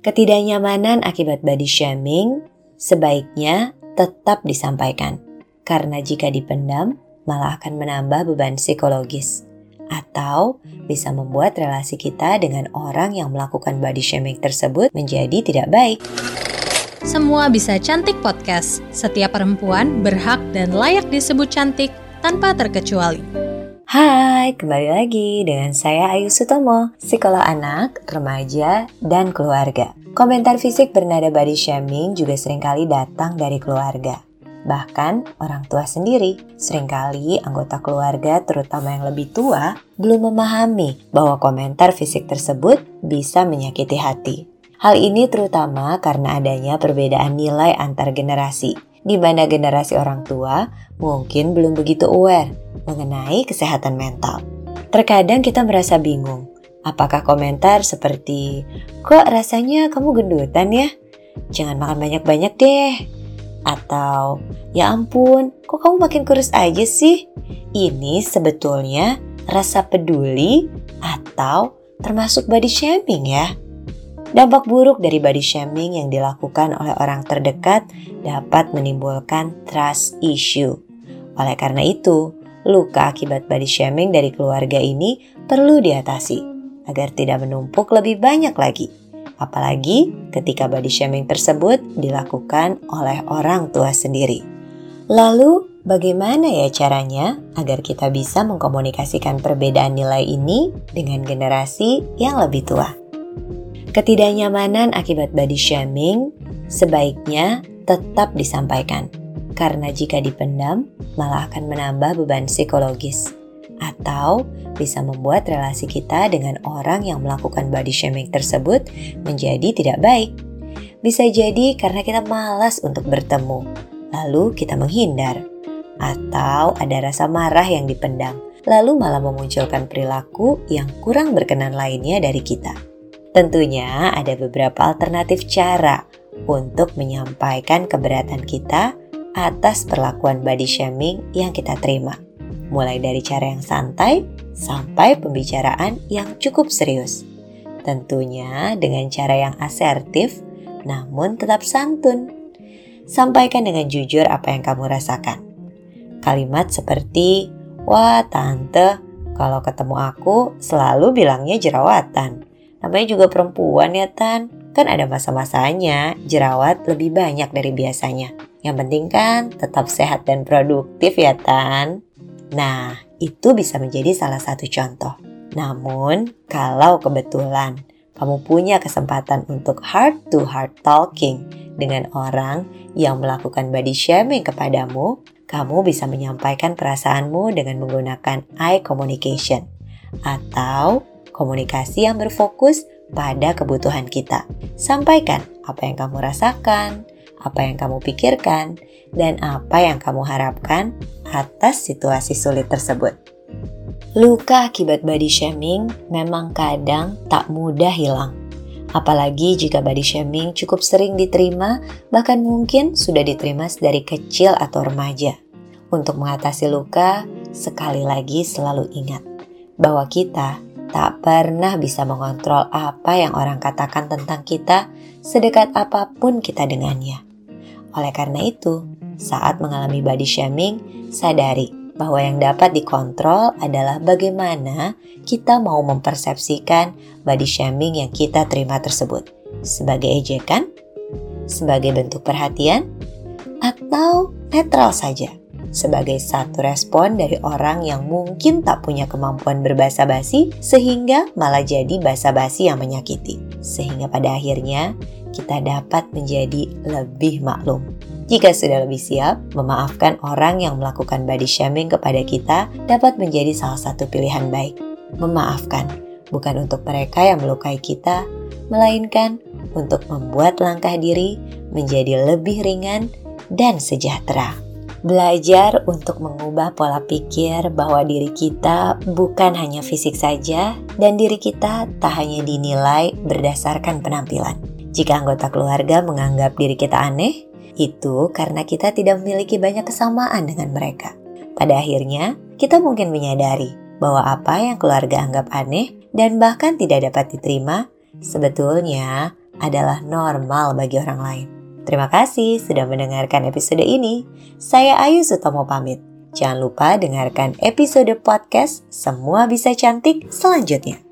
Ketidaknyamanan akibat body shaming sebaiknya tetap disampaikan, karena jika dipendam malah akan menambah beban psikologis atau bisa membuat relasi kita dengan orang yang melakukan body shaming tersebut menjadi tidak baik. Semua bisa cantik podcast. Setiap perempuan berhak dan layak disebut cantik tanpa terkecuali. Hai, kembali lagi dengan saya Ayu Sutomo, psikolog anak, remaja, dan keluarga. Komentar fisik bernada body shaming juga sering kali datang dari keluarga. Bahkan orang tua sendiri, sering kali anggota keluarga terutama yang lebih tua, belum memahami bahwa komentar fisik tersebut bisa menyakiti hati. Hal ini terutama karena adanya perbedaan nilai antar generasi, di mana generasi orang tua mungkin belum begitu aware mengenai kesehatan mental. Terkadang kita merasa bingung, apakah komentar seperti, kok rasanya kamu gendutan ya? Jangan makan banyak-banyak deh. Atau, ya ampun, kok kamu makin kurus aja sih? Ini sebetulnya rasa peduli atau termasuk body shaming ya. Dampak buruk dari body shaming yang dilakukan oleh orang terdekat dapat menimbulkan trust issue. Oleh karena itu, luka akibat body shaming dari keluarga ini perlu diatasi agar tidak menumpuk lebih banyak lagi. Apalagi ketika body shaming tersebut dilakukan oleh orang tua sendiri. Lalu, bagaimana ya caranya agar kita bisa mengkomunikasikan perbedaan nilai ini dengan generasi yang lebih tua? Ketidaknyamanan akibat body shaming sebaiknya tetap disampaikan karena jika dipendam malah akan menambah beban psikologis atau bisa membuat relasi kita dengan orang yang melakukan body shaming tersebut menjadi tidak baik. Bisa jadi karena kita malas untuk bertemu, lalu kita menghindar, atau ada rasa marah yang dipendam, lalu malah memunculkan perilaku yang kurang berkenan lainnya dari kita. Tentunya ada beberapa alternatif cara untuk menyampaikan keberatan kita atas perlakuan body shaming yang kita terima. Mulai dari cara yang santai sampai pembicaraan yang cukup serius. Tentunya dengan cara yang asertif namun tetap santun. Sampaikan dengan jujur apa yang kamu rasakan. Kalimat seperti, Wah tante, kalau ketemu aku selalu bilangnya jerawatan. Namanya juga perempuan ya Tan, kan ada masa-masanya jerawat lebih banyak dari biasanya. Yang penting kan tetap sehat dan produktif ya Tan. Nah, itu bisa menjadi salah satu contoh. Namun, kalau kebetulan kamu punya kesempatan untuk heart to heart talking dengan orang yang melakukan body shaming kepadamu, kamu bisa menyampaikan perasaanmu dengan menggunakan eye communication atau komunikasi yang berfokus pada kebutuhan kita. Sampaikan apa yang kamu rasakan, apa yang kamu pikirkan, dan apa yang kamu harapkan atas situasi sulit tersebut. Luka akibat body shaming memang kadang tak mudah hilang. Apalagi jika body shaming cukup sering diterima, bahkan mungkin sudah diterima dari kecil atau remaja. Untuk mengatasi luka, sekali lagi selalu ingat bahwa kita tak pernah bisa mengontrol apa yang orang katakan tentang kita, sedekat apa pun kita dengannya. Oleh karena itu, saat mengalami body shaming, sadari bahwa yang dapat dikontrol adalah bagaimana kita mau mempersepsikan body shaming yang kita terima tersebut. Sebagai ejekan, sebagai bentuk perhatian, atau netral saja sebagai satu respon dari orang yang mungkin tak punya kemampuan berbahasa basi sehingga malah jadi basa basi yang menyakiti. Sehingga pada akhirnya kita dapat menjadi lebih maklum. Jika sudah lebih siap, memaafkan orang yang melakukan body shaming kepada kita dapat menjadi salah satu pilihan baik. Memaafkan bukan untuk mereka yang melukai kita, melainkan untuk membuat langkah diri menjadi lebih ringan dan sejahtera. Belajar untuk mengubah pola pikir bahwa diri kita bukan hanya fisik saja, dan diri kita tak hanya dinilai berdasarkan penampilan. Jika anggota keluarga menganggap diri kita aneh, itu karena kita tidak memiliki banyak kesamaan dengan mereka. Pada akhirnya, kita mungkin menyadari bahwa apa yang keluarga anggap aneh dan bahkan tidak dapat diterima, sebetulnya adalah normal bagi orang lain. Terima kasih sudah mendengarkan episode ini. Saya Ayu Sutomo pamit. Jangan lupa dengarkan episode podcast Semua Bisa Cantik selanjutnya.